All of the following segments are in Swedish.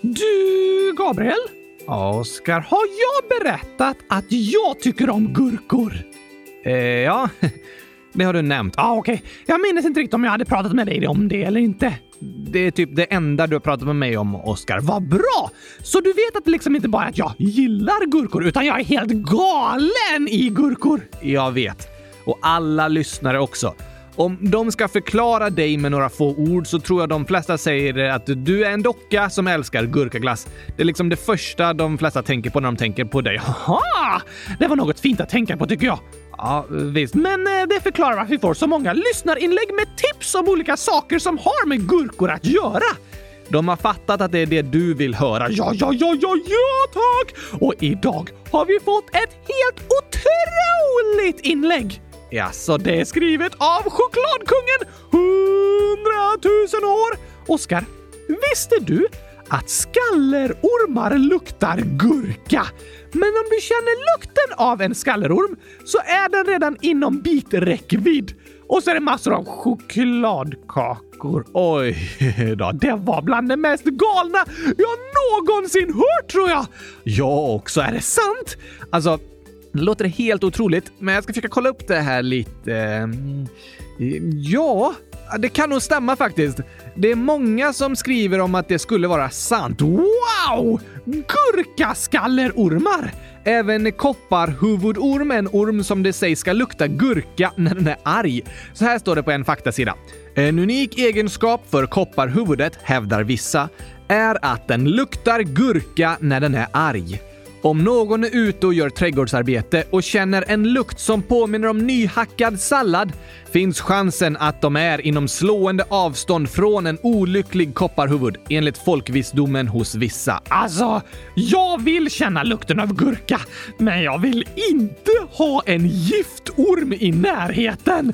Du, Gabriel? Oskar, har jag berättat att jag tycker om gurkor? Eh, ja, det har du nämnt. ah, okej. Okay. Jag minns inte riktigt om jag hade pratat med dig om det eller inte. Det är typ det enda du har pratat med mig om, Oskar. Vad bra! Så du vet att det liksom inte bara är att jag gillar gurkor, utan jag är helt galen i gurkor. Jag vet. Och alla lyssnare också. Om de ska förklara dig med några få ord så tror jag de flesta säger att du är en docka som älskar gurkaglass. Det är liksom det första de flesta tänker på när de tänker på dig. Haha! Det var något fint att tänka på tycker jag. Ja, visst. Men eh, det förklarar varför vi får så många lyssnarinlägg med tips om olika saker som har med gurkor att göra. De har fattat att det är det du vill höra. Ja, ja, ja, ja, ja tack! Och idag har vi fått ett helt otroligt inlägg! Ja, så det är skrivet av chokladkungen 100 000 år! Oskar, visste du att skallerormar luktar gurka? Men om du känner lukten av en skallerorm så är den redan inom biträckvidd. Och så är det massor av chokladkakor. Oj då, det var bland det mest galna jag någonsin hört tror jag! Jag också, är det sant? Alltså, det låter helt otroligt, men jag ska försöka kolla upp det här lite. Mm. Ja, det kan nog stämma faktiskt. Det är många som skriver om att det skulle vara sant. Wow! Gurkaskallerormar! Även kopparhuvudorm är en orm som det sägs ska lukta gurka när den är arg. Så här står det på en faktasida. En unik egenskap för kopparhuvudet, hävdar vissa, är att den luktar gurka när den är arg. Om någon är ute och gör trädgårdsarbete och känner en lukt som påminner om nyhackad sallad finns chansen att de är inom slående avstånd från en olycklig kopparhuvud, enligt folkvisdomen hos vissa. Alltså, jag vill känna lukten av gurka, men jag vill inte ha en giftorm i närheten.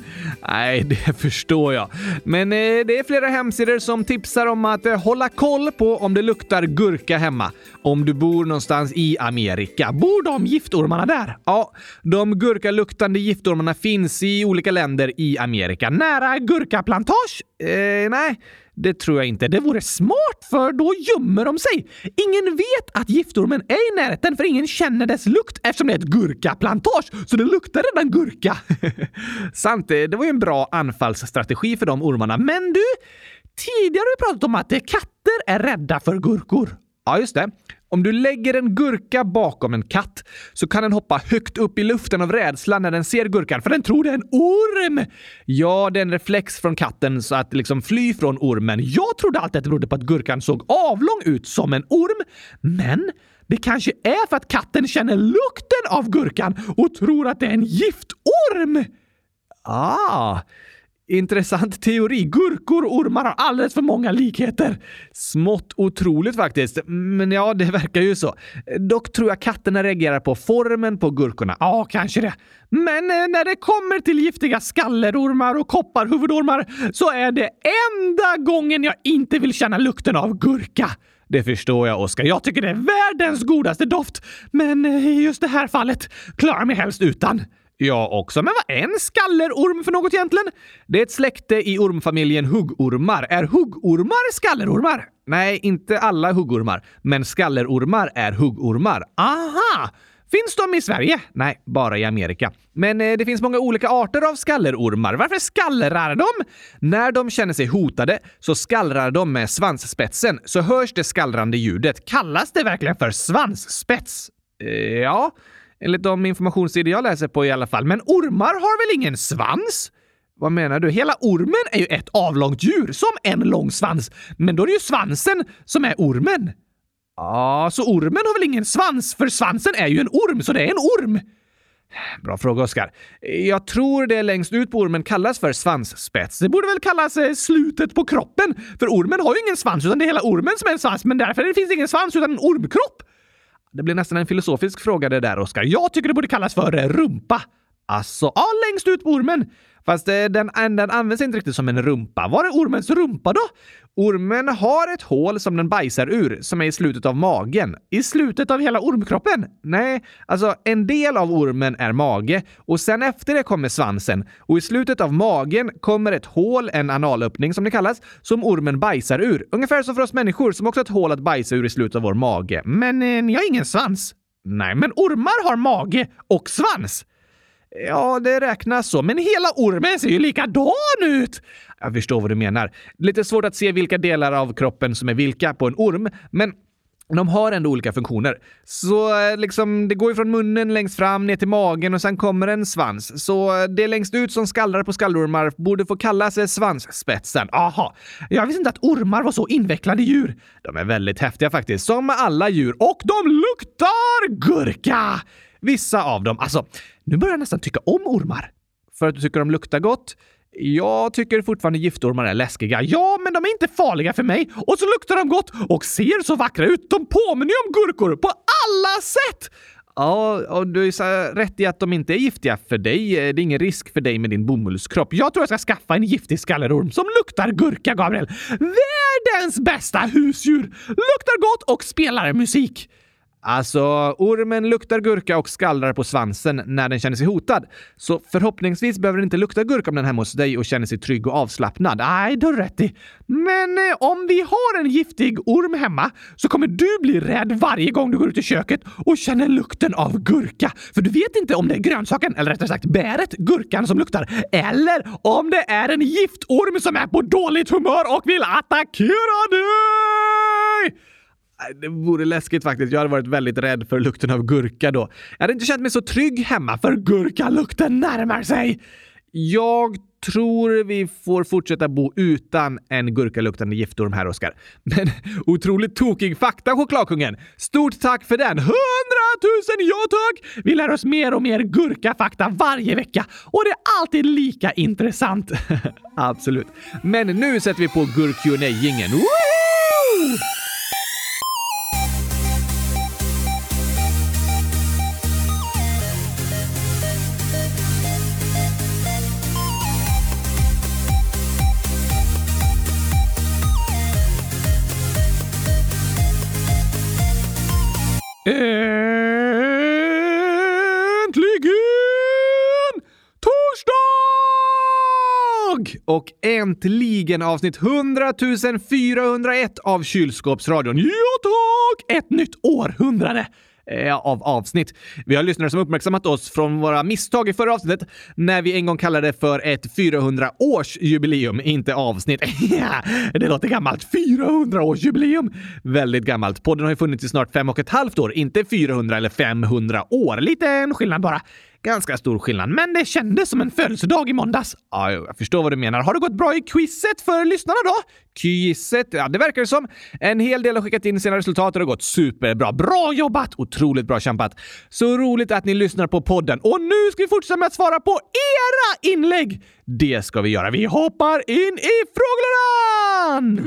Nej, det förstår jag. Men eh, det är flera hemsidor som tipsar om att eh, hålla koll på om det luktar gurka hemma. Om du bor någonstans i Amerika. Bor de giftormarna där? Ja, de gurkaluktande giftormarna finns i olika länder i Amerika. Nära gurkaplantage? Eh, nej, det tror jag inte. Det vore smart, för då gömmer de sig. Ingen vet att giftormen är i närheten, för ingen känner dess lukt eftersom det är ett gurkaplantage, så det luktar redan gurka. Sant, eh, det var ju en bra anfallsstrategi för de ormarna. Men du, tidigare har vi pratat om att katter är rädda för gurkor. Ja, just det. Om du lägger en gurka bakom en katt så kan den hoppa högt upp i luften av rädsla när den ser gurkan, för den tror det är en orm! Ja, det är en reflex från katten så att liksom fly från ormen. Jag trodde alltid att det berodde på att gurkan såg avlång ut som en orm, men det kanske är för att katten känner lukten av gurkan och tror att det är en giftorm! Ah, Intressant teori. Gurkor och ormar har alldeles för många likheter. Smått otroligt faktiskt. Men ja, det verkar ju så. Dock tror jag katterna reagerar på formen på gurkorna. Ja, kanske det. Men eh, när det kommer till giftiga skallerormar och kopparhuvudormar så är det enda gången jag inte vill känna lukten av gurka. Det förstår jag, Oskar. Jag tycker det är världens godaste doft. Men eh, i just det här fallet klarar jag mig helst utan. Jag också. Men vad är en skallerorm för något egentligen? Det är ett släkte i ormfamiljen huggormar. Är huggormar skallerormar? Nej, inte alla huggormar. Men skallerormar är huggormar. Aha! Finns de i Sverige? Nej, bara i Amerika. Men eh, det finns många olika arter av skallerormar. Varför skallrar de? När de känner sig hotade så skallrar de med svansspetsen, så hörs det skallrande ljudet. Kallas det verkligen för svansspets? Eh, ja. Enligt de informationssidor jag läser på i alla fall. Men ormar har väl ingen svans? Vad menar du? Hela ormen är ju ett avlångt djur som en lång svans. Men då är det ju svansen som är ormen. Ja, så ormen har väl ingen svans? För svansen är ju en orm, så det är en orm. Bra fråga, Oskar. Jag tror det längst ut på ormen kallas för svansspets. Det borde väl kallas eh, slutet på kroppen? För ormen har ju ingen svans, utan det är hela ormen som är en svans. Men därför det finns ingen svans, utan en ormkropp. Det blir nästan en filosofisk fråga det där, Oskar. Jag tycker det borde kallas för rumpa. Alltså, ja, längst ut på ormen. Fast eh, den, eh, den används inte riktigt som en rumpa. Var är ormens rumpa då? Ormen har ett hål som den bajsar ur, som är i slutet av magen. I slutet av hela ormkroppen? Nej, alltså en del av ormen är mage och sen efter det kommer svansen. Och i slutet av magen kommer ett hål, en analöppning som det kallas, som ormen bajsar ur. Ungefär som för oss människor som också har ett hål att bajsa ur i slutet av vår mage. Men eh, ni har ingen svans. Nej, men ormar har mage och svans. Ja, det räknas så, men hela ormen ser ju likadan ut! Jag förstår vad du menar. Lite svårt att se vilka delar av kroppen som är vilka på en orm, men de har ändå olika funktioner. Så eh, liksom, det går ju från munnen längst fram ner till magen och sen kommer en svans. Så eh, det längst ut som skallrar på skallormar borde få kallas eh, svansspetsen. Aha, jag visste inte att ormar var så invecklade djur. De är väldigt häftiga faktiskt, som alla djur. Och de luktar gurka! Vissa av dem. Alltså, nu börjar jag nästan tycka om ormar. För att du tycker de luktar gott? Jag tycker fortfarande giftormar är läskiga. Ja, men de är inte farliga för mig. Och så luktar de gott och ser så vackra ut. De påminner ju om gurkor på alla sätt! Ja, och du är rätt i att de inte är giftiga för dig. Det är ingen risk för dig med din bomullskropp. Jag tror jag ska skaffa en giftig skallerorm som luktar gurka, Gabriel. Världens bästa husdjur! Luktar gott och spelar musik. Alltså, ormen luktar gurka och skallrar på svansen när den känner sig hotad. Så förhoppningsvis behöver den inte lukta gurka om den är hemma hos dig och känner sig trygg och avslappnad. Nej, du har rätt i. Men eh, om vi har en giftig orm hemma så kommer du bli rädd varje gång du går ut i köket och känner lukten av gurka. För du vet inte om det är grönsaken, eller rättare sagt bäret, gurkan som luktar. Eller om det är en giftorm som är på dåligt humör och vill attackera dig! Äh, det vore läskigt faktiskt. Jag hade varit väldigt rädd för lukten av gurka då. Jag hade inte känt mig så trygg hemma för gurkalukten närmar sig. Jag tror vi får fortsätta bo utan en gurkaluktande giftorm här, Oskar. Men otroligt tokig fakta, chokladkungen! Stort tack för den! Hundratusen ja tack! Vi lär oss mer och mer gurkafakta varje vecka och det är alltid lika intressant. Absolut. Men nu sätter vi på gurkunejingeln. Woho! Och äntligen avsnitt 100 401 av Kylskåpsradion. Ja tack! Ett nytt århundrade! Eh, av avsnitt. Vi har lyssnare som uppmärksammat oss från våra misstag i förra avsnittet när vi en gång kallade det för ett 400-årsjubileum, inte avsnitt. det låter gammalt. 400-årsjubileum! Väldigt gammalt. Podden har ju funnits i snart fem och ett halvt år, inte 400 eller 500 år. Liten skillnad bara. Ganska stor skillnad, men det kändes som en födelsedag i måndags. Ja, jag förstår vad du menar. Har det gått bra i quizet för lyssnarna då? Quizet? Ja, det verkar det som. En hel del har skickat in sina resultat och det har gått superbra. Bra jobbat! Otroligt bra kämpat. Så roligt att ni lyssnar på podden. Och nu ska vi fortsätta med att svara på era inlägg! Det ska vi göra. Vi hoppar in i frågelådan!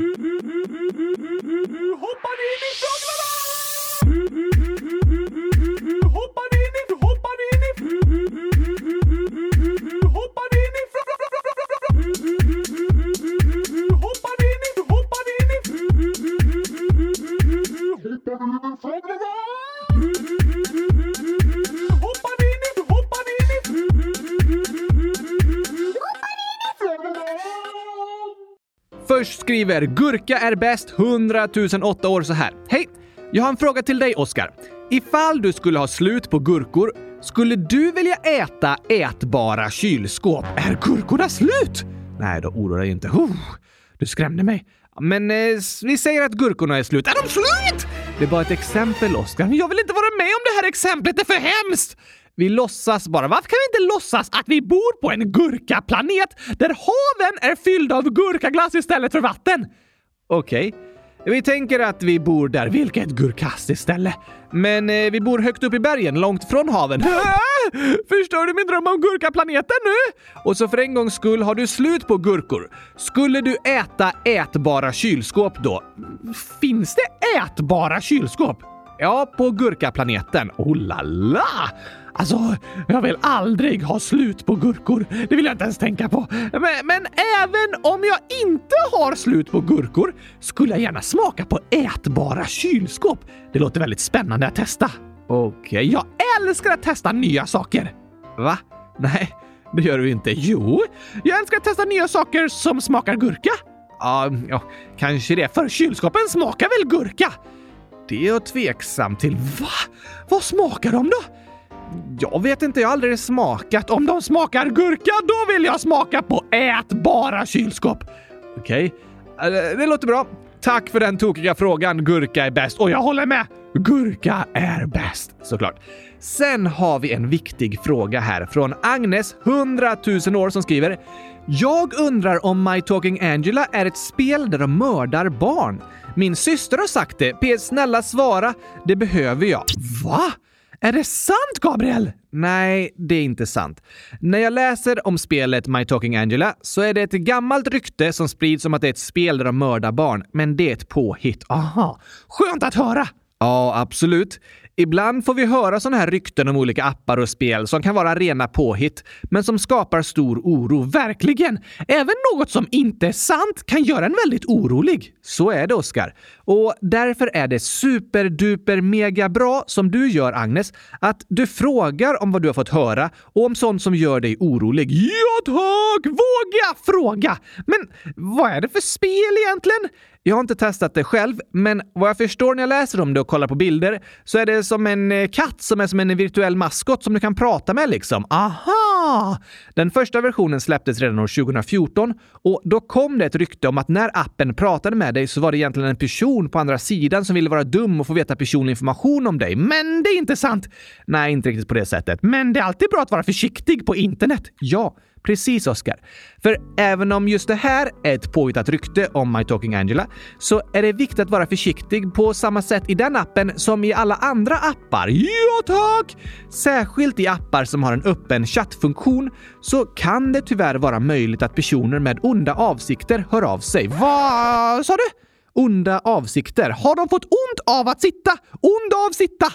Hoppar in i frågelådan! Hoppar in skriver Gurka är bäst 100 008 år så här. Hej! Jag har en fråga till dig, Oskar. Ifall du skulle ha slut på gurkor, skulle du vilja äta ätbara kylskåp? Är gurkorna slut? Nej då, oroa dig inte. Oh, du skrämde mig. Men eh, vi säger att gurkorna är slut. Är de slut? Det är bara ett exempel, Oskar. Jag vill inte vara med om det här exemplet. Det är för hemskt! Vi låtsas bara. Varför kan vi inte låtsas att vi bor på en gurkaplanet där haven är fyllda av gurkaglass istället för vatten? Okej. Okay. Vi tänker att vi bor där. Vilket gurkastiskt ställe. Men eh, vi bor högt upp i bergen, långt från haven. Förstör du min dröm om gurkaplaneten nu? Och så för en gångs skull har du slut på gurkor. Skulle du äta ätbara kylskåp då? Finns det ätbara kylskåp? Ja, på gurkaplaneten. Oh la la! Alltså, jag vill aldrig ha slut på gurkor. Det vill jag inte ens tänka på. Men, men även om jag inte har slut på gurkor skulle jag gärna smaka på ätbara kylskåp. Det låter väldigt spännande att testa. Okej, okay. jag älskar att testa nya saker. Va? Nej, det gör du inte. Jo, jag älskar att testa nya saker som smakar gurka. Ja, ja kanske det. För kylskåpen smakar väl gurka? Det är jag tveksam till. Va? Vad smakar de då? Jag vet inte, jag har aldrig smakat. Om de smakar gurka, då vill jag smaka på ätbara kylskåp. Okej, okay. det låter bra. Tack för den tokiga frågan. Gurka är bäst. Och jag håller med. Gurka är bäst. Såklart. Sen har vi en viktig fråga här från Agnes, 100 000 år, som skriver “Jag undrar om My Talking Angela är ett spel där de mördar barn. Min syster har sagt det. PS snälla svara. Det behöver jag.” Va? Är det sant, Gabriel? Nej, det är inte sant. När jag läser om spelet My Talking Angela så är det ett gammalt rykte som sprids om att det är ett spel där de mördar barn, men det är ett påhitt. Aha, skönt att höra! Ja, absolut. Ibland får vi höra sådana här rykten om olika appar och spel som kan vara rena påhitt, men som skapar stor oro. Verkligen! Även något som inte är sant kan göra en väldigt orolig. Så är det, Oskar. Och därför är det superduper mega bra som du gör, Agnes, att du frågar om vad du har fått höra och om sånt som gör dig orolig. Ja tack! Våga fråga! Men vad är det för spel egentligen? Jag har inte testat det själv, men vad jag förstår när jag läser om det och kollar på bilder så är det som en eh, katt som är som en virtuell maskot som du kan prata med liksom. Aha! Den första versionen släpptes redan år 2014 och då kom det ett rykte om att när appen pratade med dig så var det egentligen en person på andra sidan som ville vara dum och få veta personlig information om dig. Men det är inte sant! Nej, inte riktigt på det sättet. Men det är alltid bra att vara försiktig på internet. Ja, Precis, Oscar. För även om just det här är ett påhittat rykte om My Talking Angela så är det viktigt att vara försiktig på samma sätt i den appen som i alla andra appar. Ja, tack! Särskilt i appar som har en öppen chattfunktion så kan det tyvärr vara möjligt att personer med onda avsikter hör av sig. Vad sa du? Onda avsikter. Har de fått ont av att sitta? Ond av sitta?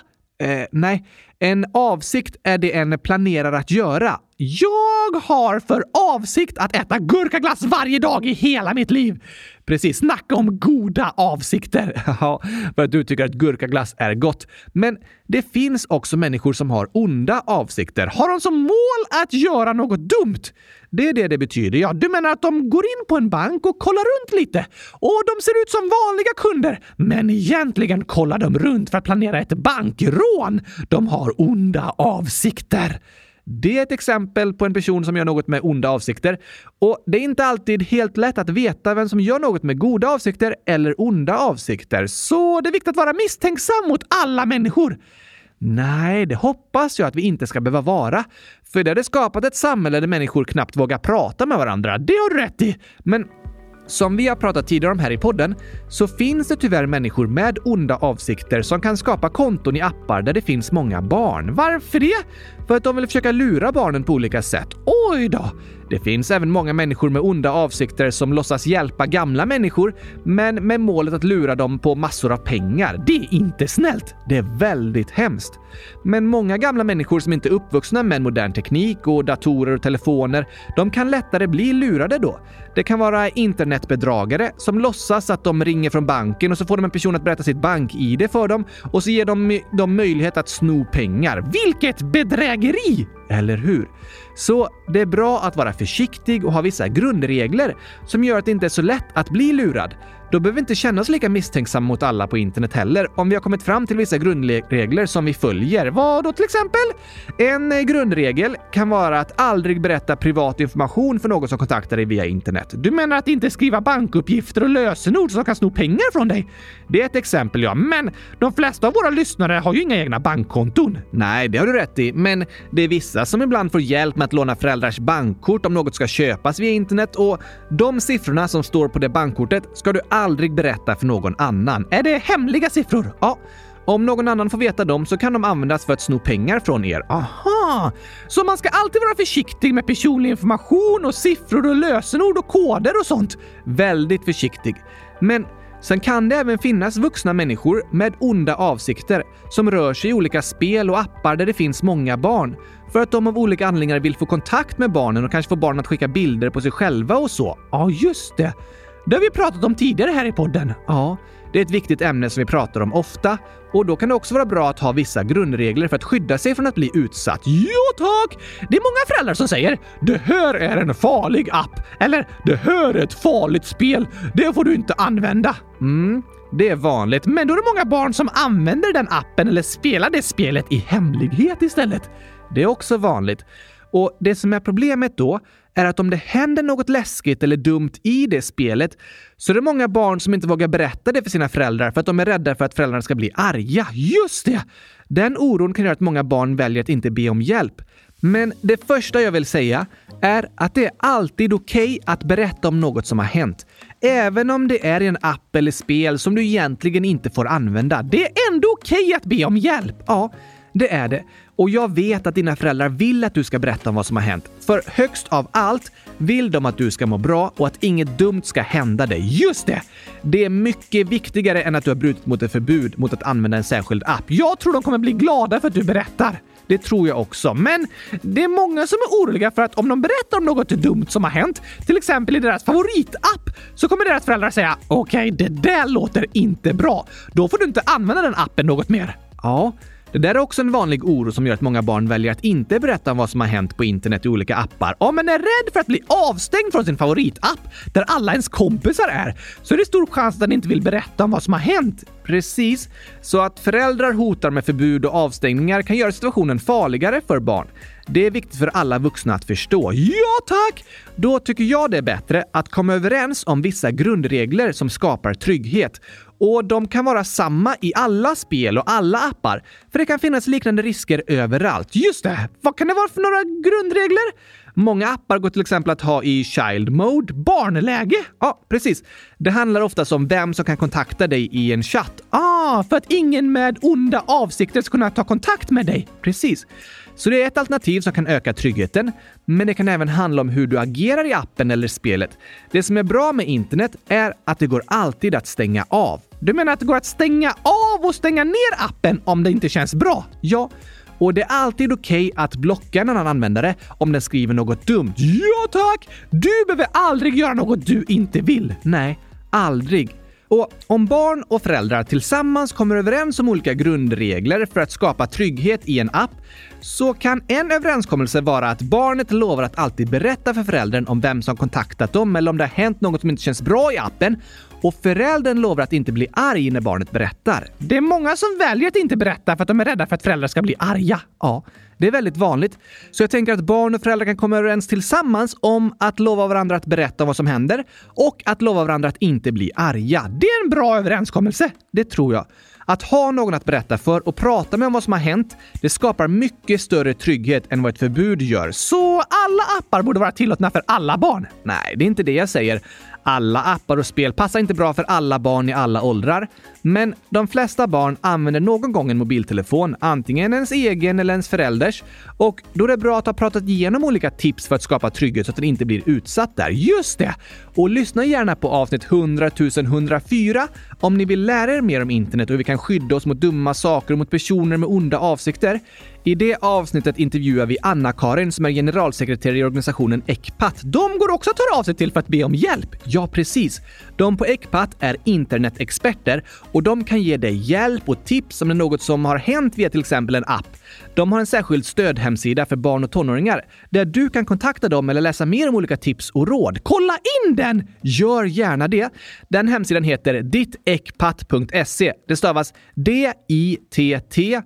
Eh, nej, en avsikt är det en planerar att göra. Jag har för avsikt att äta gurkaglass varje dag i hela mitt liv. Precis, snacka om goda avsikter. Ja, för att du tycker att gurkaglass är gott. Men det finns också människor som har onda avsikter. Har de som mål att göra något dumt? Det är det det betyder. Ja, du menar att de går in på en bank och kollar runt lite och de ser ut som vanliga kunder, men egentligen kollar de runt för att planera ett bankrån. De har onda avsikter. Det är ett exempel på en person som gör något med onda avsikter. Och det är inte alltid helt lätt att veta vem som gör något med goda avsikter eller onda avsikter. Så det är viktigt att vara misstänksam mot alla människor. Nej, det hoppas jag att vi inte ska behöva vara. För det hade skapat ett samhälle där människor knappt vågar prata med varandra. Det har du rätt i. Men som vi har pratat tidigare om här i podden så finns det tyvärr människor med onda avsikter som kan skapa konton i appar där det finns många barn. Varför det? För att de vill försöka lura barnen på olika sätt. Oj då! Det finns även många människor med onda avsikter som låtsas hjälpa gamla människor, men med målet att lura dem på massor av pengar. Det är inte snällt! Det är väldigt hemskt. Men många gamla människor som inte är uppvuxna med modern teknik och datorer och telefoner, de kan lättare bli lurade då. Det kan vara internetbedragare som låtsas att de ringer från banken och så får de en person att berätta sitt bank-id för dem och så ger de dem möjlighet att sno pengar. Vilket bedrägeri! Eller hur? Så det är bra att vara försiktig och ha vissa grundregler som gör att det inte är så lätt att bli lurad. Då behöver vi inte känna oss lika misstänksamma mot alla på internet heller om vi har kommit fram till vissa grundregler som vi följer. Vad då till exempel? En eh, grundregel kan vara att aldrig berätta privat information för någon som kontaktar dig via internet. Du menar att inte skriva bankuppgifter och lösenord som kan sno pengar från dig? Det är ett exempel, ja. Men de flesta av våra lyssnare har ju inga egna bankkonton. Nej, det har du rätt i. Men det är vissa som ibland får hjälp med att låna föräldrars bankkort om något ska köpas via internet och de siffrorna som står på det bankkortet ska du aldrig aldrig berätta för någon annan. Är det hemliga siffror? Ja. Om någon annan får veta dem så kan de användas för att sno pengar från er. Aha! Så man ska alltid vara försiktig med personlig information och siffror och lösenord och koder och sånt? Väldigt försiktig. Men Sen kan det även finnas vuxna människor med onda avsikter som rör sig i olika spel och appar där det finns många barn för att de av olika anledningar vill få kontakt med barnen och kanske få barnen att skicka bilder på sig själva och så. Ja, just det. Det har vi pratat om tidigare här i podden. Ja, det är ett viktigt ämne som vi pratar om ofta och då kan det också vara bra att ha vissa grundregler för att skydda sig från att bli utsatt. Jo tack! Det är många föräldrar som säger “Det här är en farlig app” eller “Det här är ett farligt spel. Det får du inte använda”. Mm, det är vanligt. Men då är det många barn som använder den appen eller spelar det spelet i hemlighet istället. Det är också vanligt. Och det som är problemet då är att om det händer något läskigt eller dumt i det spelet så är det många barn som inte vågar berätta det för sina föräldrar för att de är rädda för att föräldrarna ska bli arga. Just det! Den oron kan göra att många barn väljer att inte be om hjälp. Men det första jag vill säga är att det är alltid okej okay att berätta om något som har hänt. Även om det är en app eller spel som du egentligen inte får använda. Det är ändå okej okay att be om hjälp! Ja, det är det. Och jag vet att dina föräldrar vill att du ska berätta om vad som har hänt. För högst av allt vill de att du ska må bra och att inget dumt ska hända dig. Just det! Det är mycket viktigare än att du har brutit mot ett förbud mot att använda en särskild app. Jag tror de kommer bli glada för att du berättar. Det tror jag också. Men det är många som är oroliga för att om de berättar om något dumt som har hänt, till exempel i deras favoritapp, så kommer deras föräldrar säga “Okej, okay, det där låter inte bra. Då får du inte använda den appen något mer.” Ja, det där är också en vanlig oro som gör att många barn väljer att inte berätta om vad som har hänt på internet i olika appar. Om man är rädd för att bli avstängd från sin favoritapp, där alla ens kompisar är, så är det stor chans att den inte vill berätta om vad som har hänt. Precis. Så att föräldrar hotar med förbud och avstängningar kan göra situationen farligare för barn. Det är viktigt för alla vuxna att förstå. Ja tack! Då tycker jag det är bättre att komma överens om vissa grundregler som skapar trygghet. Och de kan vara samma i alla spel och alla appar, för det kan finnas liknande risker överallt. Just det! Vad kan det vara för några grundregler? Många appar går till exempel att ha i child mode, barnläge. Ja, precis. Det handlar oftast om vem som kan kontakta dig i en chatt. Ah, för att ingen med onda avsikter ska kunna ta kontakt med dig. Precis. Så det är ett alternativ som kan öka tryggheten, men det kan även handla om hur du agerar i appen eller spelet. Det som är bra med internet är att det går alltid att stänga av. Du menar att det går att stänga av och stänga ner appen om det inte känns bra? Ja, och det är alltid okej okay att blocka en annan användare om den skriver något dumt. Ja tack! Du behöver aldrig göra något du inte vill. Nej, aldrig. Och om barn och föräldrar tillsammans kommer överens om olika grundregler för att skapa trygghet i en app så kan en överenskommelse vara att barnet lovar att alltid berätta för föräldern om vem som kontaktat dem eller om det har hänt något som inte känns bra i appen och föräldern lovar att inte bli arg när barnet berättar. Det är många som väljer att inte berätta för att de är rädda för att föräldrar ska bli arga. Ja, det är väldigt vanligt. Så jag tänker att barn och föräldrar kan komma överens tillsammans om att lova varandra att berätta om vad som händer och att lova varandra att inte bli arga. Det är en bra överenskommelse. Det tror jag. Att ha någon att berätta för och prata med om vad som har hänt, det skapar mycket större trygghet än vad ett förbud gör. Så alla appar borde vara tillåtna för alla barn? Nej, det är inte det jag säger. Alla appar och spel passar inte bra för alla barn i alla åldrar, men de flesta barn använder någon gång en mobiltelefon, antingen ens egen eller ens förälders. Och då är det bra att ha pratat igenom olika tips för att skapa trygghet så att den inte blir utsatt där. Just det! Och lyssna gärna på avsnitt 100 104 om ni vill lära er mer om internet och hur vi kan skydda oss mot dumma saker och mot personer med onda avsikter. I det avsnittet intervjuar vi Anna-Karin som är generalsekreterare i organisationen Ecpat. De går också att höra av sig till för att be om hjälp. Ja, precis. De på Ecpat är internetexperter och de kan ge dig hjälp och tips om det är något som har hänt via till exempel en app. De har en särskild stödhemsida för barn och tonåringar där du kan kontakta dem eller läsa mer om olika tips och råd. Kolla in den! Gör gärna det. Den hemsidan heter dittekpat.se. Det stavas D-I-T-T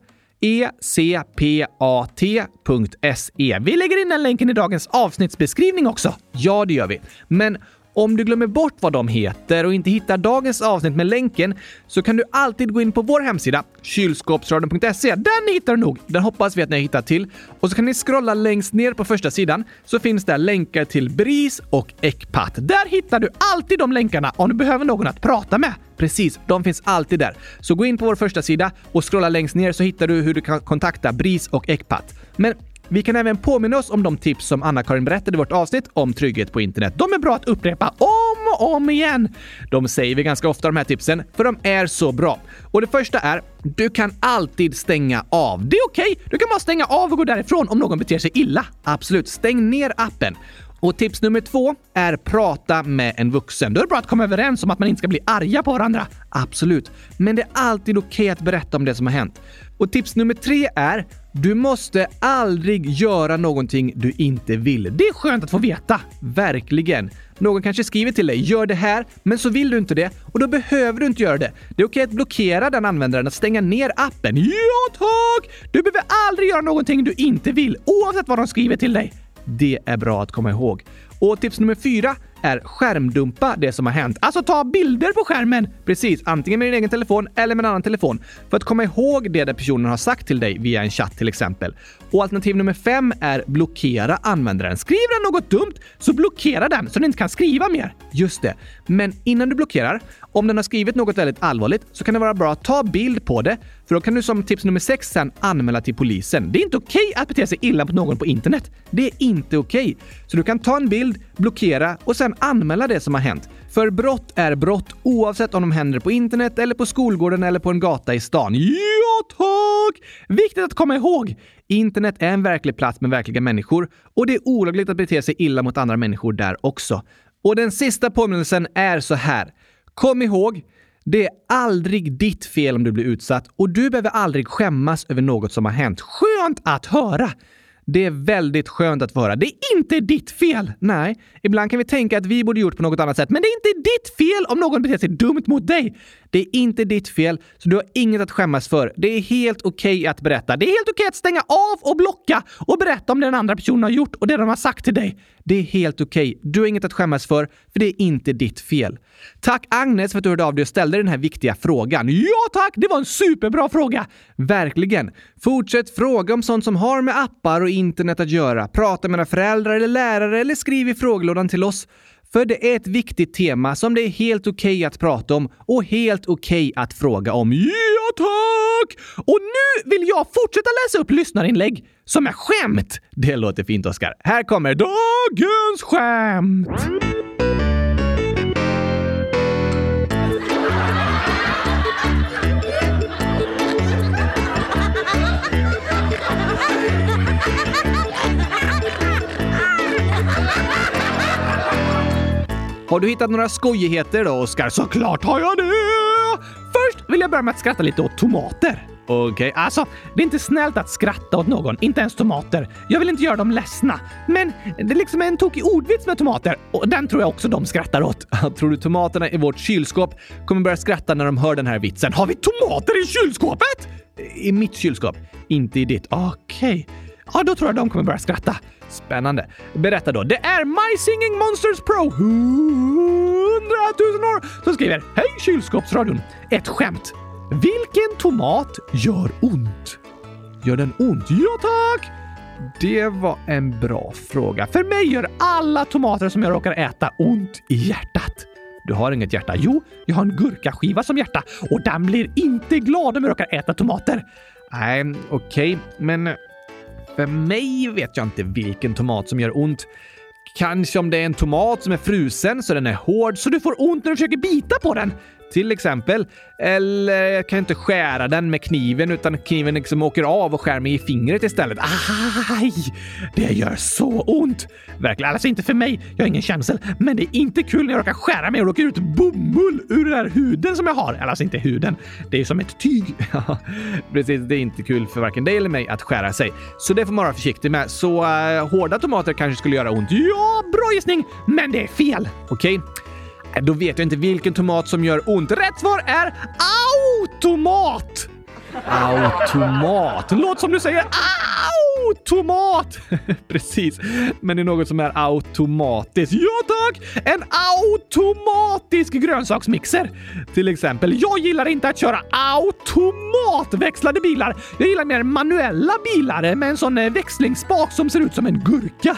ecpat.se. Vi lägger in den länken i dagens avsnittsbeskrivning också. Ja, det gör vi. Men om du glömmer bort vad de heter och inte hittar dagens avsnitt med länken så kan du alltid gå in på vår hemsida, kylskåpsradion.se. Den hittar du nog! Den hoppas vi att ni har hittat till. Och så kan ni scrolla längst ner på första sidan så finns där länkar till BRIS och Ecpat. Där hittar du alltid de länkarna om du behöver någon att prata med. Precis, de finns alltid där. Så gå in på vår första sida och scrolla längst ner så hittar du hur du kan kontakta BRIS och Ecpat. Men vi kan även påminna oss om de tips som Anna-Karin berättade i vårt avsnitt om trygghet på internet. De är bra att upprepa om och om igen. De säger vi ganska ofta, de här tipsen, för de är så bra. Och det första är, du kan alltid stänga av. Det är okej, okay. du kan bara stänga av och gå därifrån om någon beter sig illa. Absolut, stäng ner appen. Och tips nummer två är prata med en vuxen. Då är det bra att komma överens om att man inte ska bli arga på varandra. Absolut. Men det är alltid okej okay att berätta om det som har hänt. Och tips nummer tre är du måste aldrig göra någonting du inte vill. Det är skönt att få veta. Verkligen. Någon kanske skriver till dig “gör det här”, men så vill du inte det och då behöver du inte göra det. Det är okej att blockera den användaren, att stänga ner appen. Ja tack! Du behöver aldrig göra någonting du inte vill, oavsett vad de skriver till dig. Det är bra att komma ihåg. Och tips nummer fyra är skärmdumpa det som har hänt. Alltså ta bilder på skärmen! Precis, antingen med din egen telefon eller med en annan telefon. För att komma ihåg det där personen har sagt till dig via en chatt till exempel. Och alternativ nummer fem är blockera användaren. Skriver den något dumt så blockera den så den inte kan skriva mer. Just det. Men innan du blockerar, om den har skrivit något väldigt allvarligt så kan det vara bra att ta bild på det, för då kan du som tips nummer sex sen anmäla till polisen. Det är inte okej okay att bete sig illa mot någon på internet. Det är inte okej. Okay. Så du kan ta en bild, blockera och sen anmäla det som har hänt. För brott är brott oavsett om de händer på internet eller på skolgården eller på en gata i stan. Ja, tack! Viktigt att komma ihåg! Internet är en verklig plats med verkliga människor och det är olagligt att bete sig illa mot andra människor där också. Och den sista påminnelsen är så här. Kom ihåg, det är aldrig ditt fel om du blir utsatt och du behöver aldrig skämmas över något som har hänt. Skönt att höra! Det är väldigt skönt att få höra. Det är inte ditt fel! Nej, ibland kan vi tänka att vi borde gjort på något annat sätt, men det är inte ditt fel om någon beter sig dumt mot dig. Det är inte ditt fel, så du har inget att skämmas för. Det är helt okej okay att berätta. Det är helt okej okay att stänga av och blocka och berätta om det den andra personen har gjort och det de har sagt till dig. Det är helt okej. Okay. Du har inget att skämmas för, för det är inte ditt fel. Tack Agnes för att du hörde av dig och ställde den här viktiga frågan. Ja tack, det var en superbra fråga! Verkligen. Fortsätt fråga om sånt som har med appar och internet att göra. Prata med dina föräldrar eller lärare eller skriv i frågelådan till oss. För det är ett viktigt tema som det är helt okej okay att prata om och helt okej okay att fråga om. Tack! Och nu vill jag fortsätta läsa upp lyssnarinlägg som är skämt. Det låter fint Oskar. Här kommer dagens skämt! Har du hittat några skojigheter då, Oskar? Såklart har jag det! Först vill jag börja med att skratta lite åt tomater. Okej, okay. alltså det är inte snällt att skratta åt någon, inte ens tomater. Jag vill inte göra dem ledsna. Men det är liksom en tokig ordvits med tomater och den tror jag också de skrattar åt. tror du tomaterna i vårt kylskåp kommer börja skratta när de hör den här vitsen? Har vi tomater i kylskåpet? I mitt kylskåp, inte i ditt. Okej. Okay. Ja, då tror jag de kommer börja skratta. Spännande. Berätta då. Det är My Singing Monsters Pro 100 000 år som skriver Hej kylskåpsradion! Ett skämt. Vilken tomat gör ont? Gör den ont? Ja tack! Det var en bra fråga. För mig gör alla tomater som jag råkar äta ont i hjärtat. Du har inget hjärta? Jo, jag har en gurkaskiva som hjärta och den blir inte glad om jag råkar äta tomater. Nej, okej, okay, men eh, för mig vet jag inte vilken tomat som gör ont. Kanske om det är en tomat som är frusen så den är hård så du får ont när du försöker bita på den till exempel. Eller jag kan inte skära den med kniven utan kniven liksom åker av och skär mig i fingret istället. Aj! Det gör så ont! Verkligen. Alltså inte för mig, jag har ingen känsel. Men det är inte kul när jag råkar skära mig och råkar ut bomull ur den här huden som jag har. Alltså inte huden. Det är som ett tyg. Precis, det är inte kul för varken dig eller mig att skära sig. Så det får man vara försiktig med. Så uh, hårda tomater kanske skulle göra ont. Ja, bra gissning! Men det är fel. Okej? Okay? Äh, då vet jag inte vilken tomat som gör ont. Rätt svar är automat! Automat. Låt som du säger automat! Precis, men det är något som är automatiskt. Ja tack! En automatisk grönsaksmixer. Till exempel, jag gillar inte att köra automatväxlade bilar. Jag gillar mer manuella bilar med en sån eh, växlingsspak som ser ut som en gurka.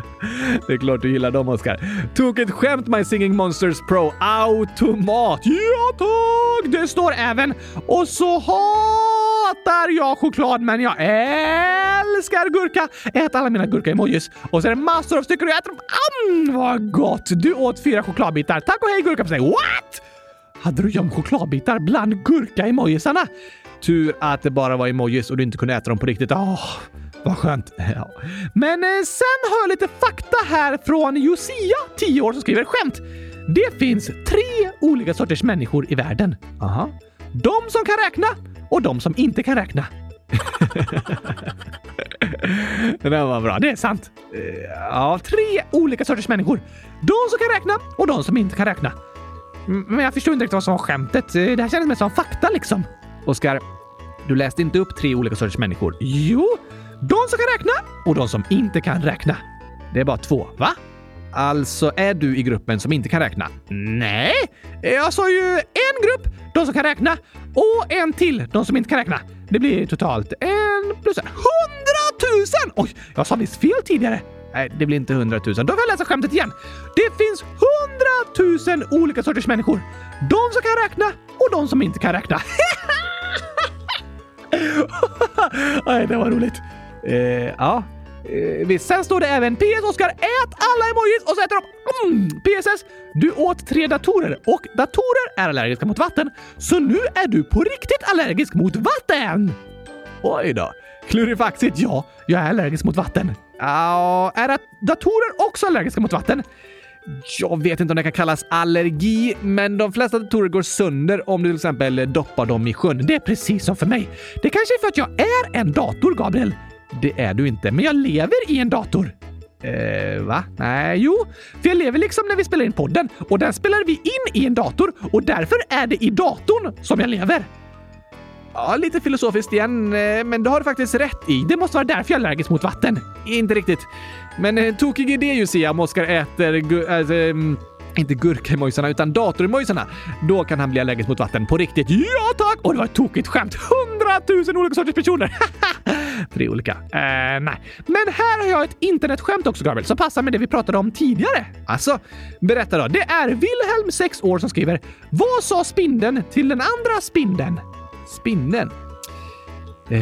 det är klart du gillar dem, Oskar. Tog ett skämt My Singing Monsters Pro Automat. Ja tack! Det står även och så hatar jag choklad men jag älskar älskar gurka! Ät alla mina gurka-emojis. Och så är det massor av stycken och jag äter dem. Mm, vad gott! Du åt fyra chokladbitar. Tack och hej gurka What? Hade du gömt chokladbitar bland gurka-emojisarna? Tur att det bara var emojis och du inte kunde äta dem på riktigt. Åh, vad skönt. Ja. Men eh, sen har jag lite fakta här från Josia, 10 år, som skriver skämt. Det finns tre olika sorters människor i världen. Aha. De som kan räkna och de som inte kan räkna det där var bra. Det är sant. Eh, ja, tre olika sorters människor. De som kan räkna och de som inte kan räkna. Men jag förstår inte riktigt vad som var skämtet. Eh, det här kändes mer som fakta liksom. Oskar, du läste inte upp tre olika sorters människor. Jo, de som kan räkna och de som inte kan räkna. Det är bara två, va? Alltså är du i gruppen som inte kan räkna? Nej, jag sa ju en grupp, de som kan räkna, och en till, de som inte kan räkna. Det blir totalt en plus en. Hundratusen! Oj, jag sa visst fel tidigare. Nej, det blir inte hundratusen. Då får jag läsa skämtet igen. Det finns hundratusen olika sorters människor. De som kan räkna och de som inte kan räkna. Nej, det var roligt. Eh, ja, eh, visst. Sen står det även PS Oskar, ät alla emojis och så äter de mm, PSS. Du åt tre datorer och datorer är allergiska mot vatten. Så nu är du på riktigt allergisk mot vatten! Oj då. Klurifaxigt, ja. Jag är allergisk mot vatten. Ja, är datorer också allergiska mot vatten? Jag vet inte om det kan kallas allergi, men de flesta datorer går sönder om du till exempel doppar dem i sjön. Det är precis som för mig. Det kanske är för att jag är en dator, Gabriel. Det är du inte, men jag lever i en dator. Eh, va? Nej, jo. För jag lever liksom när vi spelar in podden och den spelar vi in i en dator och därför är det i datorn som jag lever. Ja, lite filosofiskt igen, eh, men det har du faktiskt rätt i. Det måste vara därför jag är allergisk mot vatten. Inte riktigt. Men eh, tokig idé ju se om Oskar äter Äh, inte gurkemojsarna utan datormojsarna. Då kan han bli allergisk mot vatten på riktigt. Ja tack! Och det var ett tokigt skämt. Hundratusen olika sorters personer. Tre olika. Eh, nej. Men här har jag ett internetskämt också Gabriel som passar med det vi pratade om tidigare. Alltså, berätta då. Det är Wilhelm, 6 år, som skriver Vad sa spindeln till den andra spindeln? Spindeln? Eh,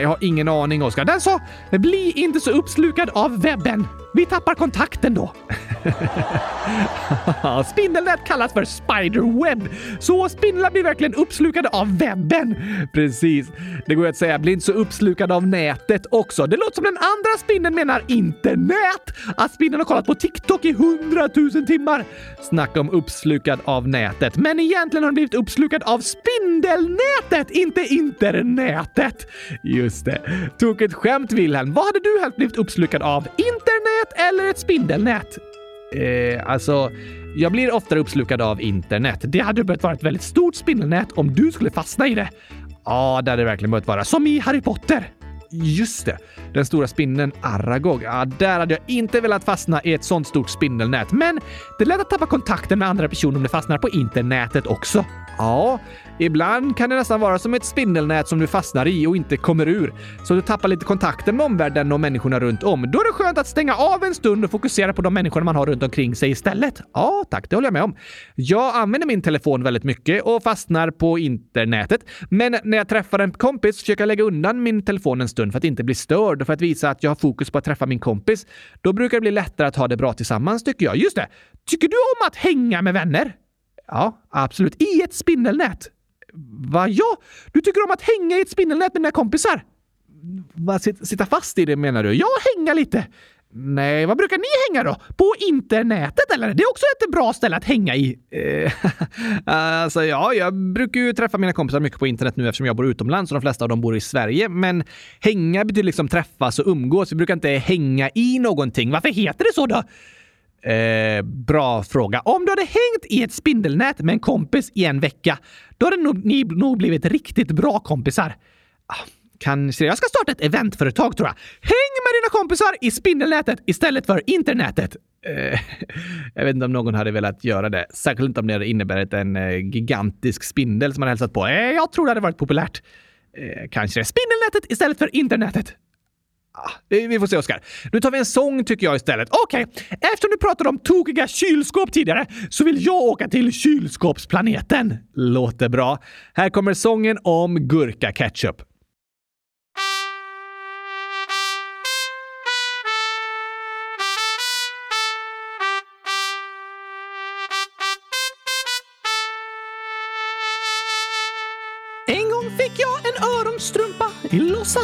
jag har ingen aning, Oskar. Den sa “Bli inte så uppslukad av webben. Vi tappar kontakten då.” Spindelnät kallas för spiderweb, så spindlar blir verkligen uppslukade av webben. Precis. Det går att säga “bli inte så uppslukad av nätet” också. Det låter som den andra spindeln menar internet. Att spindeln har kollat på TikTok i hundratusen timmar. Snacka om uppslukad av nätet. Men egentligen har den blivit uppslukad av spindelnätet, inte internetet. Just det. Tokigt skämt, Wilhelm. Vad hade du helst blivit uppslukad av? Internet eller ett spindelnät? Eh, alltså, jag blir oftare uppslukad av internet. Det hade behövt vara ett väldigt stort spindelnät om du skulle fastna i det. Ja, det hade verkligen behövt vara. Som i Harry Potter. Just det, den stora spindeln Aragog. Ja, där hade jag inte velat fastna i ett sånt stort spindelnät. Men det är lätt att tappa kontakten med andra personer om det fastnar på internetet också. Ja, ibland kan det nästan vara som ett spindelnät som du fastnar i och inte kommer ur. Så du tappar lite kontakten med omvärlden och människorna runt om. Då är det skönt att stänga av en stund och fokusera på de människorna man har runt omkring sig istället. Ja, tack, det håller jag med om. Jag använder min telefon väldigt mycket och fastnar på internetet. Men när jag träffar en kompis försöker jag lägga undan min telefon en stund för att inte bli störd och för att visa att jag har fokus på att träffa min kompis. Då brukar det bli lättare att ha det bra tillsammans, tycker jag. Just det! Tycker du om att hänga med vänner? Ja, absolut. I ett spindelnät. Va? Ja, du tycker om att hänga i ett spindelnät med dina kompisar? Va, sitta fast i det menar du? Ja, hänga lite. Nej, vad brukar ni hänga då? På internetet eller? Det är också ett bra ställe att hänga i. Eh, alltså ja, jag brukar ju träffa mina kompisar mycket på internet nu eftersom jag bor utomlands och de flesta av dem bor i Sverige. Men hänga betyder liksom träffas och umgås. Vi brukar inte hänga i någonting. Varför heter det så då? Eh, bra fråga. Om du hade hängt i ett spindelnät med en kompis i en vecka, då hade nog, ni nog blivit riktigt bra kompisar. Ah, kanske. Jag ska starta ett eventföretag tror jag. Häng med dina kompisar i spindelnätet istället för internetet. Eh, jag vet inte om någon hade velat göra det. Särskilt inte om det hade inneburit en eh, gigantisk spindel som man hälsat på. Eh, jag tror det hade varit populärt. Eh, kanske det. Spindelnätet istället för internetet. Ah, vi får se, Oskar. Nu tar vi en sång tycker jag istället. Okej, okay. eftersom du pratade om tokiga kylskåp tidigare så vill jag åka till kylskåpsplaneten. Låter bra. Här kommer sången om gurka ketchup.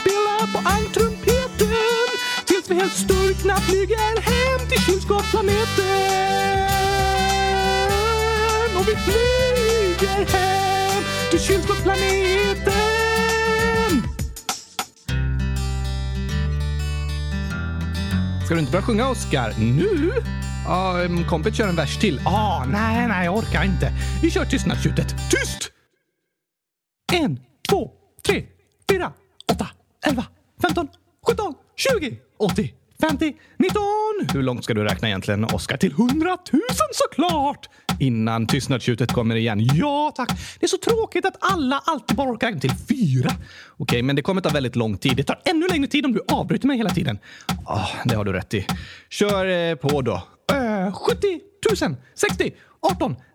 spela på ankrumpeten tills vi helt sturkna flyger hem till kylskåpsplaneten. Och vi flyger hem till kylskåpsplaneten. Ska du inte börja sjunga, Oskar? Nu? Ja, um, kompet kör en vers till. Ah, nej, nej, jag orkar inte. Vi kör tystnadstjutet. Tyst! En, två, tre, fyra, åtta, elva, femton, sjutton, tjugo, åttio, femtio, nitton. Hur långt ska du räkna egentligen, Oskar? Till 100 000 såklart! Innan tystnadstjutet kommer igen. Ja, tack. Det är så tråkigt att alla alltid bara orkar räkna till fyra. Okej, men det kommer ta väldigt lång tid. Det tar ännu längre tid om du avbryter mig hela tiden. Ah, det har du rätt i. Kör eh, på då. Eh, 70 000, 60, 18,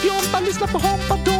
Fjompa, lyssna på Hoppa då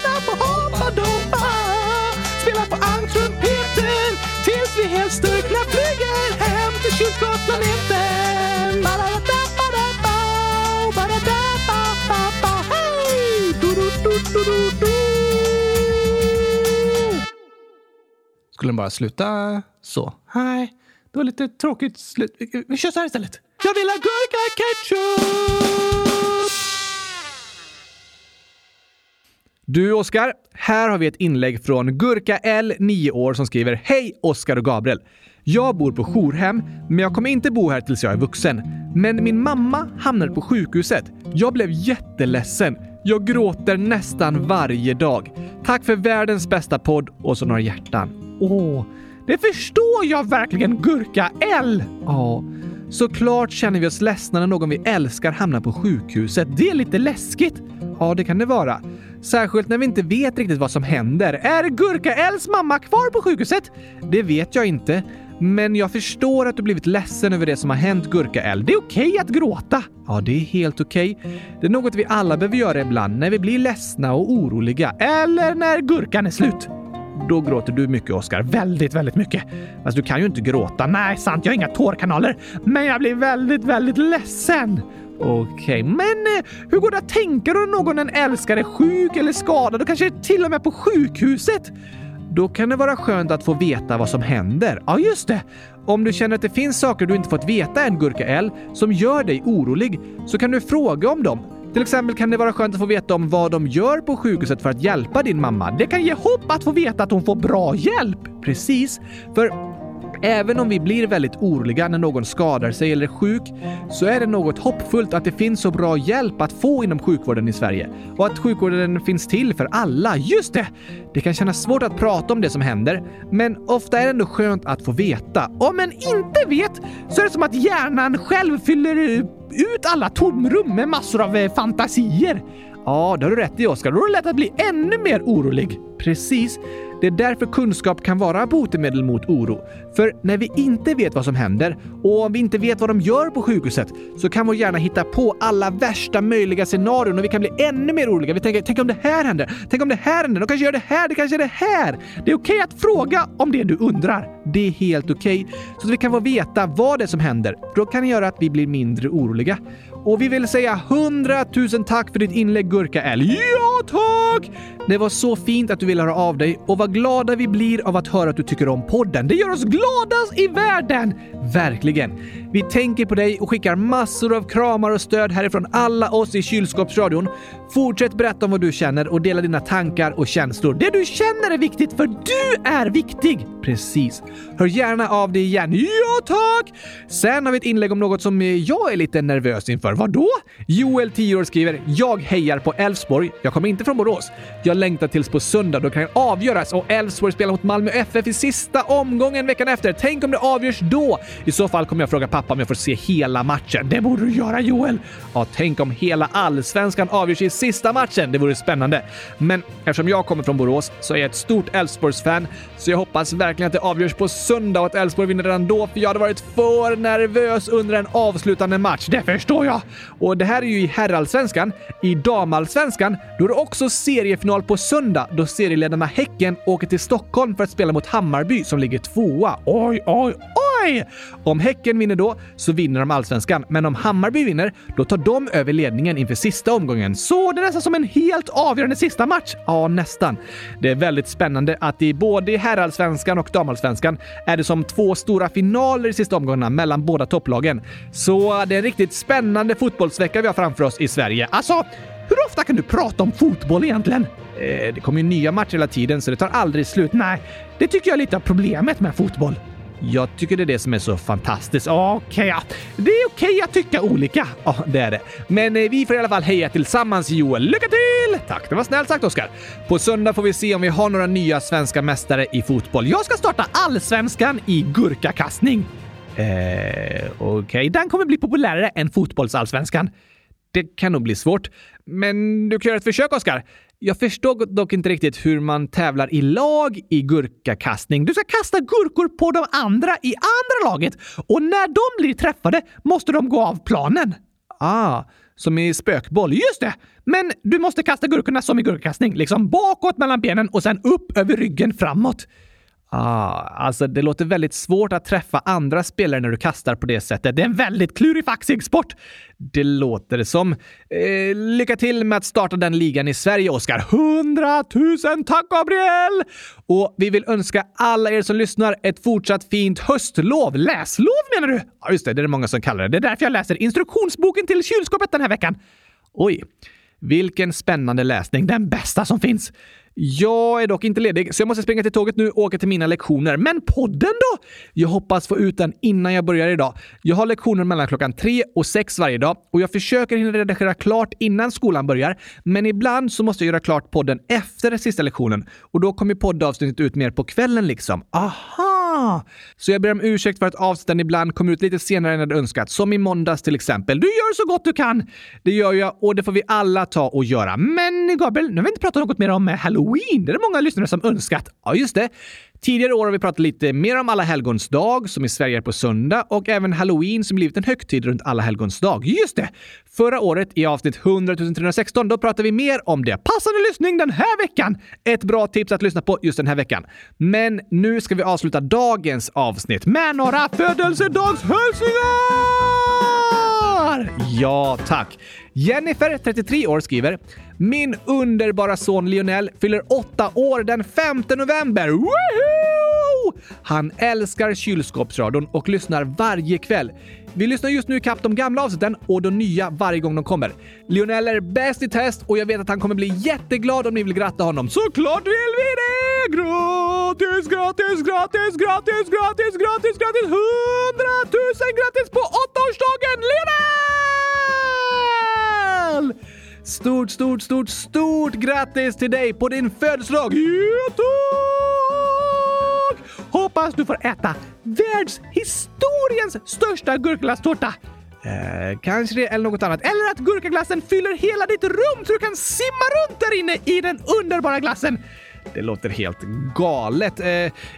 lyssna på Hoppa Dompa. Spela på almtrumpeten tills vi helt styrkna flyger hem till kylskåpsplaneten. Skulle den bara sluta så? Nej, det var lite tråkigt slut. Vi kör så här istället. Jag vill ha gurka ketchup! Du, Oskar. Här har vi ett inlägg från Gurka L, 9 år, som skriver Hej Oskar och Gabriel! Jag bor på jourhem, men jag kommer inte bo här tills jag är vuxen. Men min mamma hamnade på sjukhuset. Jag blev jätteledsen. Jag gråter nästan varje dag. Tack för världens bästa podd och så några hjärtan. Åh, det förstår jag verkligen, Gurka L! Ja, såklart känner vi oss ledsna när någon vi älskar hamnar på sjukhuset. Det är lite läskigt. Ja, det kan det vara. Särskilt när vi inte vet riktigt vad som händer. Är Gurka Els mamma kvar på sjukhuset? Det vet jag inte. Men jag förstår att du blivit ledsen över det som har hänt Gurka El. Det är okej att gråta. Ja, det är helt okej. Det är något vi alla behöver göra ibland när vi blir ledsna och oroliga. Eller när gurkan är slut. Då gråter du mycket, Oskar. Väldigt, väldigt mycket. Fast du kan ju inte gråta. Nej, sant. Jag har inga tårkanaler. Men jag blir väldigt, väldigt ledsen. Okej, Men eh, hur går det att tänka då när någon en älskar är sjuk eller skadad och kanske till och med på sjukhuset? då kan det vara skönt att få veta vad som händer. Ja, just det. Om du känner att det finns saker du inte fått veta än, Gurka L, som gör dig orolig, så kan du fråga om dem. Till exempel kan det vara skönt att få veta om vad de gör på sjukhuset för att hjälpa din mamma. Det kan ge hopp att få veta att hon får bra hjälp. Precis, för Även om vi blir väldigt oroliga när någon skadar sig eller är sjuk så är det något hoppfullt att det finns så bra hjälp att få inom sjukvården i Sverige och att sjukvården finns till för alla. Just det! Det kan kännas svårt att prata om det som händer, men ofta är det ändå skönt att få veta. Om man inte vet så är det som att hjärnan själv fyller ut alla tomrum med massor av eh, fantasier. Ja, det har du rätt i Oskar. Då är det lätt att bli ännu mer orolig. Precis. Det är därför kunskap kan vara botemedel mot oro. För när vi inte vet vad som händer och om vi inte vet vad de gör på sjukhuset så kan vår hjärna hitta på alla värsta möjliga scenarion och vi kan bli ännu mer oroliga. Vi tänker, tänk om det här händer? Tänk om det här händer? De kanske gör det här, det kanske är det här. Det är okej okay att fråga om det du undrar. Det är helt okej. Okay. Så att vi kan få veta vad det är som händer. Då kan det göra att vi blir mindre oroliga. Och vi vill säga hundratusen tack för ditt inlägg Gurka-L. Ja, tack! Det var så fint att du ville höra av dig och vad vad glada vi blir av att höra att du tycker om podden. Det gör oss gladast i världen! Verkligen. Vi tänker på dig och skickar massor av kramar och stöd härifrån alla oss i Kylskåpsradion. Fortsätt berätta om vad du känner och dela dina tankar och känslor. Det du känner är viktigt för du är viktig! Precis. Hör gärna av dig igen. Ja, tack! Sen har vi ett inlägg om något som jag är lite nervös inför. Vadå? Joel, 10 år, skriver “Jag hejar på Elfsborg. Jag kommer inte från Borås. Jag längtar tills på söndag då kan jag avgöras och Elfsborg spelar mot Malmö FF i sista omgången veckan efter. Tänk om det avgörs då? I så fall kommer jag fråga pappa om jag får se hela matchen. Det borde du göra Joel! Ja, tänk om hela allsvenskan avgörs i sista matchen. Det vore spännande. Men eftersom jag kommer från Borås så är jag ett stort Elfsborgs-fan, så jag hoppas verkligen att det avgörs på söndag och att Elfsborg vinner redan då, för jag hade varit för nervös under en avslutande match. Det förstår jag! Och det här är ju i herrallsvenskan. I damallsvenskan, då är det också seriefinal på söndag då serieledarna Häcken åker till Stockholm för att spela mot Hammarby som ligger tvåa. Oj, oj, oj! Om Häcken vinner då så vinner de allsvenskan, men om Hammarby vinner, då tar de över ledningen inför sista omgången. Så det är nästan som en helt avgörande sista match. Ja, nästan. Det är väldigt spännande att i både herrallsvenskan och damallsvenskan är det som två stora finaler i sista omgångarna mellan båda topplagen. Så det är en riktigt spännande fotbollsvecka vi har framför oss i Sverige. Alltså, hur ofta kan du prata om fotboll egentligen? Eh, det kommer ju nya matcher hela tiden så det tar aldrig slut. Nej, det tycker jag är lite av problemet med fotboll. Jag tycker det är det som är så fantastiskt. Okej, okay. Det är okej okay att tycka olika. Ja, det är det. Men eh, vi får i alla fall heja tillsammans Joel. Lycka till! Tack, det var snällt sagt Oskar. På söndag får vi se om vi har några nya svenska mästare i fotboll. Jag ska starta allsvenskan i gurkakastning. Eh, okej, okay. den kommer bli populärare än fotbollsallsvenskan. Det kan nog bli svårt. Men du kan göra ett försök, Oskar. Jag förstår dock inte riktigt hur man tävlar i lag i gurkakastning. Du ska kasta gurkor på de andra i andra laget och när de blir träffade måste de gå av planen. Ah, som i spökboll. Just det! Men du måste kasta gurkorna som i gurkakastning, liksom bakåt mellan benen och sen upp över ryggen framåt. Ah, alltså det låter väldigt svårt att träffa andra spelare när du kastar på det sättet. Det är en väldigt klurifaxig sport. Det låter det som. Eh, lycka till med att starta den ligan i Sverige, Oskar. Hundratusen tack, Gabriel! Och vi vill önska alla er som lyssnar ett fortsatt fint höstlov. Läslov menar du? Ja, just det. Det är det många som kallar det. Det är därför jag läser instruktionsboken till kylskåpet den här veckan. Oj, vilken spännande läsning. Den bästa som finns. Jag är dock inte ledig, så jag måste springa till tåget nu och åka till mina lektioner. Men podden då? Jag hoppas få ut den innan jag börjar idag. Jag har lektioner mellan klockan tre och sex varje dag och jag försöker hinna redigera klart innan skolan börjar. Men ibland så måste jag göra klart podden efter den sista lektionen och då kommer poddavsnittet ut mer på kvällen liksom. Aha! Så jag ber om ursäkt för att avsnitten ibland kommer ut lite senare än jag hade önskat, som i måndags till exempel. Du gör så gott du kan! Det gör jag och det får vi alla ta och göra. Men Gabriel, nu har vi inte pratat något mer om halloween. Det är det många lyssnare som önskat. Ja, just det. Tidigare år har vi pratat lite mer om alla helgons dag, som i Sverige är på söndag, och även halloween som blivit en högtid runt alla helgons dag. Just det! Förra året i avsnitt 100 316, då pratade vi mer om det. Passande lyssning den här veckan! Ett bra tips att lyssna på just den här veckan. Men nu ska vi avsluta dagens avsnitt med några födelsedagshälsningar! Ja, tack! Jennifer, 33 år, skriver “Min underbara son Lionel fyller åtta år den 5 november. Woohoo! Han älskar kylskåpsradion och lyssnar varje kväll. Vi lyssnar just nu ikapp de gamla avsnitten och de nya varje gång de kommer. Lionel är bäst i test och jag vet att han kommer bli jätteglad om ni vill gratta honom. Såklart vill vi det! Gratis, gratis, gratis, gratis, gratis, gratis, gratis! 100 000 grattis på åttaårsdagen Lionel! Stort, stort, stort, stort grattis till dig på din födelsedag! Ja! Hoppas du får äta världshistoriens största gurkaglasstårta. Eh, kanske det eller något annat. Eller att gurkaglassen fyller hela ditt rum så du kan simma runt där inne i den underbara glassen. Det låter helt galet. Eh,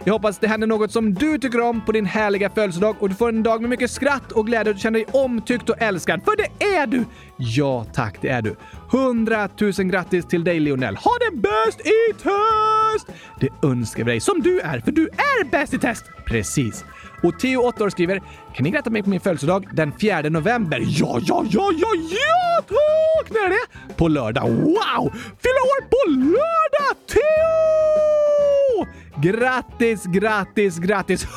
jag hoppas det händer något som du tycker om på din härliga födelsedag och du får en dag med mycket skratt och glädje och du känner dig omtyckt och älskad. För det är du! Ja tack, det är du. 100 000 grattis till dig Lionel. Ha det bäst i test! Det önskar vi dig som du är, för du är bäst i test. Precis. Och Theo, 8 år, skriver “Kan ni gratta mig på min födelsedag den 4 november?” Ja, ja, ja, ja, ja tack! När är det? På lördag. Wow! Fylla år på lördag, Theo! Grattis, grattis, grattis!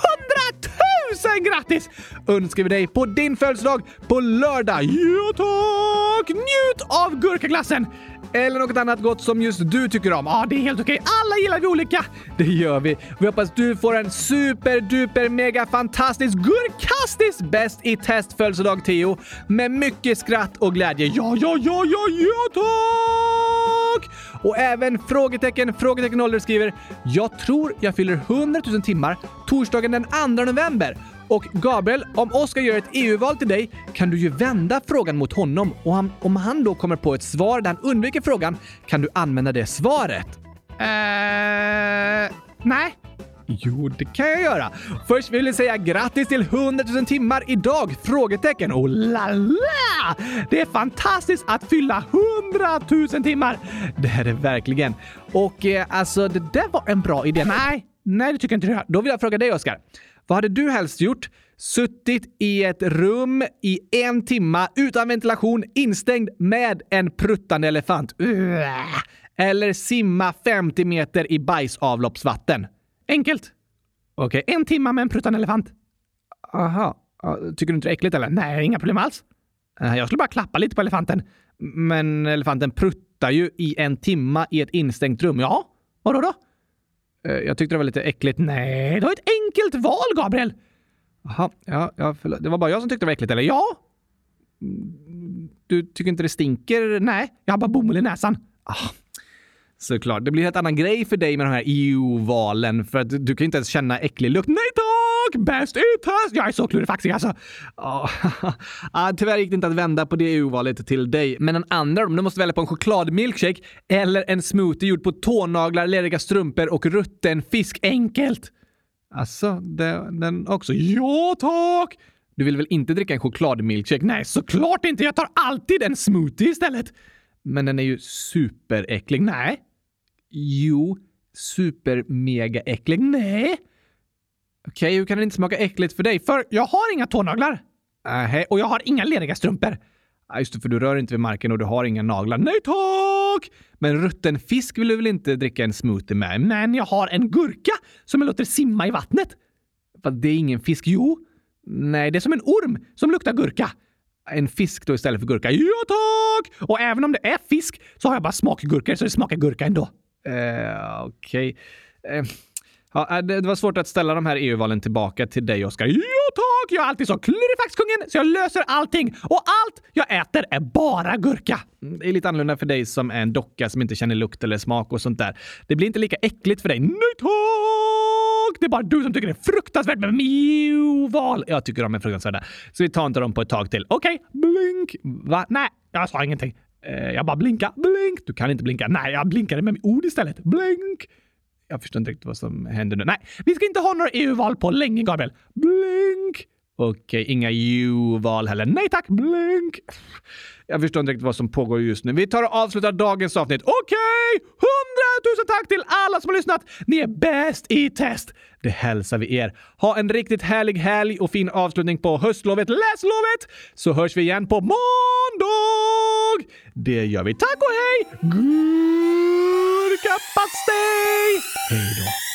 Eh, grattis önskar vi dig på din födelsedag på lördag. Ja tack! Njut av gurkaglassen! Eller något annat gott som just du tycker om. Ja, det är helt okej. Alla gillar vi olika. Det gör vi. Vi hoppas du får en super duper mega fantastisk gurkastisk bäst i test födelsedag Theo med mycket skratt och glädje. Ja, ja, ja, ja, ja tack! Och även frågetecken frågetecken ålder skriver “Jag tror jag fyller 100 000 timmar torsdagen den 2 november och Gabriel, om Oskar gör ett EU-val till dig kan du ju vända frågan mot honom och han, om han då kommer på ett svar där han undviker frågan kan du använda det svaret. Eh, nej. Jo, det kan jag göra. Först vill jag säga grattis till 100 000 timmar idag! Frågetecken. Oh la la! Det är fantastiskt att fylla 100 000 timmar! Det är det verkligen. Och eh, alltså, det där var en bra idé. Nej, nej det tycker inte jag. Då vill jag fråga dig, Oskar. Vad hade du helst gjort? Suttit i ett rum i en timma utan ventilation, instängd med en pruttande elefant. Eller simma 50 meter i bajsavloppsvatten. Enkelt. Okej. En timma med en pruttande elefant. Aha. Tycker du inte det är äckligt eller? Nej, inga problem alls. Eh, jag skulle bara klappa lite på elefanten. Men elefanten pruttar ju i en timma i ett instängt rum. Ja, vadå då? Eh, jag tyckte det var lite äckligt. Nej, det var ett enkelt val, Gabriel. Jaha, ja, ja förlåt. Det var bara jag som tyckte det var äckligt, eller? Ja. Du tycker inte det stinker? Nej, jag har bara bomull i näsan. Ah, såklart. Det blir en helt annan grej för dig med de här EU-valen för att du kan ju inte ens känna äcklig lukt. Nej tack! Bäst i test! Jag är så klurifaxig alltså. Ah, ah, tyvärr gick det inte att vända på det EU-valet till dig. Men en andra om du måste välja på en chokladmilkshake eller en smoothie gjord på tånaglar, leriga strumpor och rutten fisk. Enkelt. Alltså, den också. Ja tack! Du vill väl inte dricka en chokladmilkshake? Nej, såklart inte! Jag tar alltid en smoothie istället. Men den är ju superäcklig. Nej. Jo, super mega äcklig. Nej. Okej, okay, hur kan den inte smaka äckligt för dig? För jag har inga tånaglar. Nähä, och jag har inga leriga strumpor. Ja, just det, för du rör inte vid marken och du har inga naglar. Nej tack! Men rutten fisk vill du väl inte dricka en smoothie med? Men jag har en gurka som jag låter simma i vattnet. Fast det är ingen fisk. Jo. Nej, det är som en orm som luktar gurka. En fisk då istället för gurka? Ja tack! Och även om det är fisk så har jag bara smakgurkor så det smakar gurka ändå. Eh, Okej. Okay. Eh, Ja, eh, det var svårt att ställa de här EU-valen tillbaka till dig, Oskar. Ja tack! Jag är alltid så klurifaxkungen så jag löser allting. Och allt jag äter är bara gurka. Mm, det är lite annorlunda för dig som är en docka som inte känner lukt eller smak och sånt där. Det blir inte lika äckligt för dig. Nej tack! Det är bara du som tycker det är fruktansvärt med EU-val. Jag tycker de är fruktansvärda. Så vi tar inte dem på ett tag till. Okej, okay. blink. Va? Nej, jag sa ingenting. Eh, jag bara blinka. Blink. Du kan inte blinka. Nej, jag blinkade med ord istället. Blink. Jag förstår inte riktigt vad som händer nu. Nej, vi ska inte ha några EU-val på länge, Gabriel. Blink! Okej, eh, inga U-val heller. Nej tack, blink! Jag förstår inte riktigt vad som pågår just nu. Vi tar och avslutar dagens avsnitt. Okej! Hundratusen tack till alla som har lyssnat! Ni är bäst i test! Det hälsar vi er. Ha en riktigt härlig helg och fin avslutning på höstlovet, läslovet! Så hörs vi igen på måndag! Det gör vi. Tack och hej! Gurkapastej! Hej då!